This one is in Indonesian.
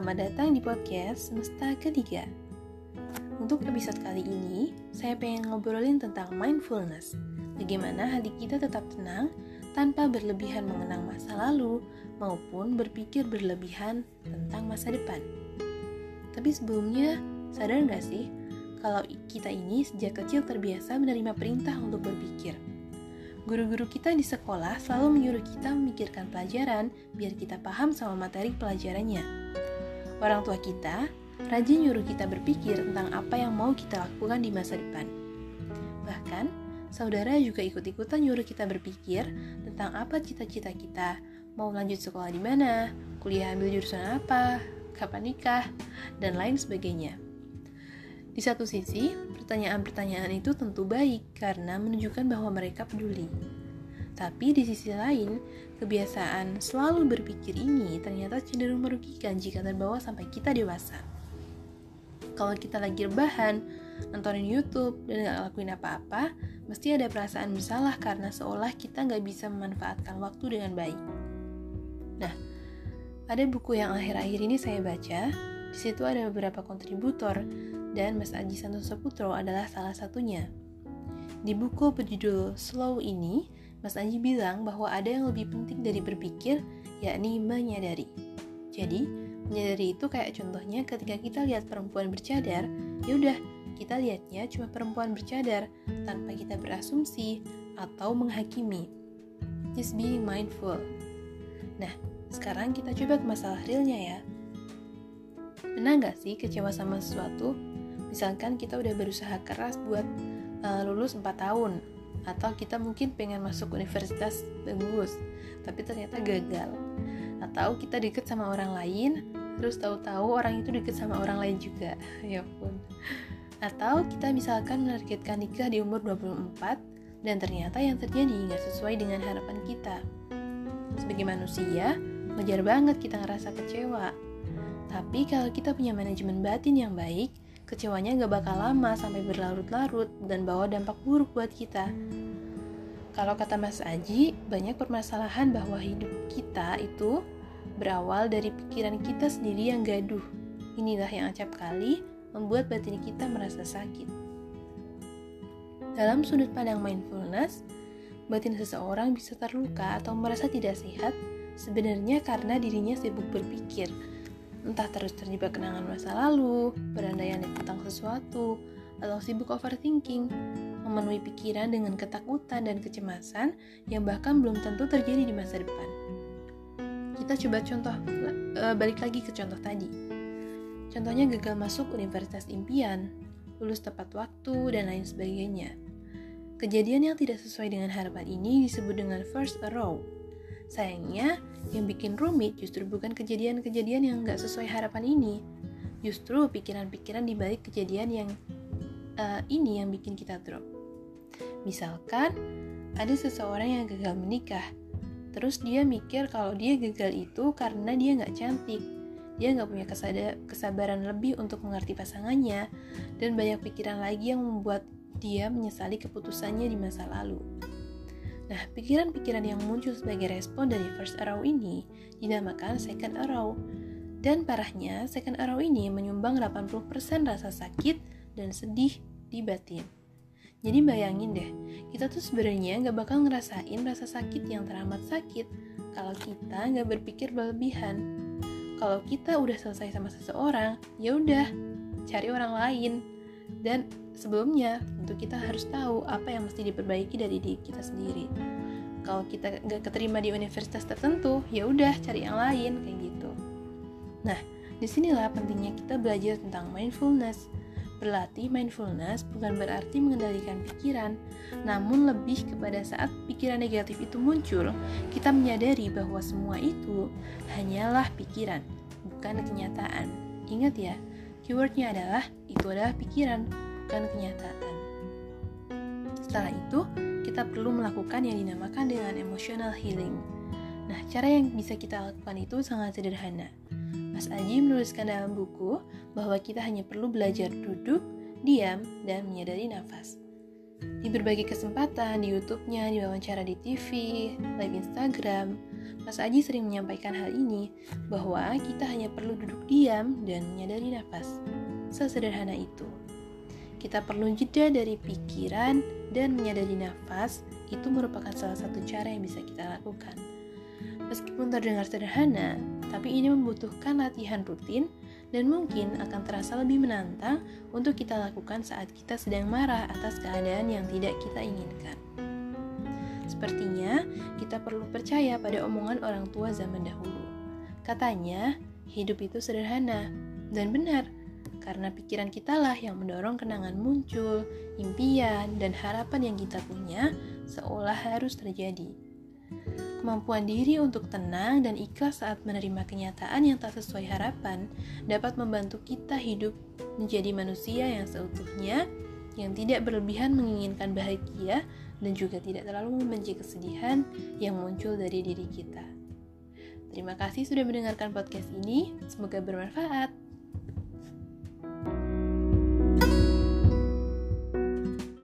selamat datang di podcast Semesta Ketiga. Untuk episode kali ini, saya pengen ngobrolin tentang mindfulness. Bagaimana hati kita tetap tenang tanpa berlebihan mengenang masa lalu maupun berpikir berlebihan tentang masa depan. Tapi sebelumnya, sadar nggak sih kalau kita ini sejak kecil terbiasa menerima perintah untuk berpikir – Guru-guru kita di sekolah selalu menyuruh kita memikirkan pelajaran biar kita paham sama materi pelajarannya. Orang tua kita rajin nyuruh kita berpikir tentang apa yang mau kita lakukan di masa depan. Bahkan, saudara juga ikut-ikutan nyuruh kita berpikir tentang apa cita-cita kita, mau lanjut sekolah di mana, kuliah ambil jurusan apa, kapan nikah, dan lain sebagainya. Di satu sisi, pertanyaan-pertanyaan itu tentu baik karena menunjukkan bahwa mereka peduli. Tapi di sisi lain, kebiasaan selalu berpikir ini ternyata cenderung merugikan jika terbawa sampai kita dewasa. Kalau kita lagi rebahan, nontonin YouTube, dan gak lakuin apa-apa, mesti ada perasaan bersalah karena seolah kita nggak bisa memanfaatkan waktu dengan baik. Nah, ada buku yang akhir-akhir ini saya baca, di situ ada beberapa kontributor dan Mas Aji Santoso Putro adalah salah satunya. Di buku berjudul Slow ini, Mas Aji bilang bahwa ada yang lebih penting dari berpikir, yakni menyadari. Jadi, menyadari itu kayak contohnya ketika kita lihat perempuan bercadar, ya udah kita lihatnya cuma perempuan bercadar tanpa kita berasumsi atau menghakimi. Just being mindful. Nah, sekarang kita coba ke masalah realnya ya. Pernah nggak sih kecewa sama sesuatu misalkan kita udah berusaha keras buat uh, lulus 4 tahun atau kita mungkin pengen masuk universitas bagus tapi ternyata gagal. Atau kita deket sama orang lain terus tahu-tahu orang itu deket sama orang lain juga. Ya pun atau kita misalkan menargetkan nikah di umur 24 dan ternyata yang terjadi nggak sesuai dengan harapan kita. Sebagai manusia wajar banget kita ngerasa kecewa. Tapi kalau kita punya manajemen batin yang baik kecewanya gak bakal lama sampai berlarut-larut dan bawa dampak buruk buat kita. Kalau kata Mas Aji, banyak permasalahan bahwa hidup kita itu berawal dari pikiran kita sendiri yang gaduh. Inilah yang acap kali membuat batin kita merasa sakit. Dalam sudut pandang mindfulness, batin seseorang bisa terluka atau merasa tidak sehat sebenarnya karena dirinya sibuk berpikir entah terus terjebak kenangan masa lalu, berandai-andai tentang sesuatu, atau sibuk overthinking, memenuhi pikiran dengan ketakutan dan kecemasan yang bahkan belum tentu terjadi di masa depan. Kita coba contoh, uh, balik lagi ke contoh tadi. Contohnya gagal masuk universitas impian, lulus tepat waktu, dan lain sebagainya. Kejadian yang tidak sesuai dengan harapan ini disebut dengan first row Sayangnya, yang bikin rumit justru bukan kejadian-kejadian yang gak sesuai harapan ini. Justru pikiran-pikiran di balik kejadian yang uh, ini yang bikin kita drop. Misalkan, ada seseorang yang gagal menikah. Terus dia mikir kalau dia gagal itu karena dia gak cantik. Dia gak punya kesabaran lebih untuk mengerti pasangannya. Dan banyak pikiran lagi yang membuat dia menyesali keputusannya di masa lalu. Nah, pikiran-pikiran yang muncul sebagai respon dari first arrow ini dinamakan second arrow. Dan parahnya, second arrow ini menyumbang 80% rasa sakit dan sedih di batin. Jadi bayangin deh, kita tuh sebenarnya nggak bakal ngerasain rasa sakit yang teramat sakit kalau kita nggak berpikir berlebihan. Kalau kita udah selesai sama seseorang, ya udah cari orang lain. Dan sebelumnya tentu kita harus tahu apa yang mesti diperbaiki dari diri kita sendiri. Kalau kita nggak keterima di universitas tertentu ya udah cari yang lain kayak gitu. Nah di sinilah pentingnya kita belajar tentang mindfulness. Berlatih mindfulness bukan berarti mengendalikan pikiran, namun lebih kepada saat pikiran negatif itu muncul, kita menyadari bahwa semua itu hanyalah pikiran, bukan kenyataan. Ingat ya, keywordnya adalah itu adalah pikiran, bukan kenyataan. Setelah itu, kita perlu melakukan yang dinamakan dengan emotional healing. Nah, cara yang bisa kita lakukan itu sangat sederhana. Mas Aji menuliskan dalam buku bahwa kita hanya perlu belajar duduk, diam, dan menyadari nafas. Di berbagai kesempatan, di YouTube-nya, di wawancara di TV, live Instagram, Mas Aji sering menyampaikan hal ini, bahwa kita hanya perlu duduk diam dan menyadari nafas. Sesederhana itu. Kita perlu jeda dari pikiran dan menyadari nafas, itu merupakan salah satu cara yang bisa kita lakukan. Meskipun terdengar sederhana, tapi ini membutuhkan latihan rutin dan mungkin akan terasa lebih menantang untuk kita lakukan saat kita sedang marah atas keadaan yang tidak kita inginkan. Sepertinya kita perlu percaya pada omongan orang tua zaman dahulu. Katanya, hidup itu sederhana dan benar, karena pikiran kitalah yang mendorong kenangan muncul, impian, dan harapan yang kita punya seolah harus terjadi. Kemampuan diri untuk tenang dan ikhlas saat menerima kenyataan yang tak sesuai harapan dapat membantu kita hidup menjadi manusia yang seutuhnya, yang tidak berlebihan menginginkan bahagia dan juga tidak terlalu membenci kesedihan yang muncul dari diri kita. Terima kasih sudah mendengarkan podcast ini, semoga bermanfaat.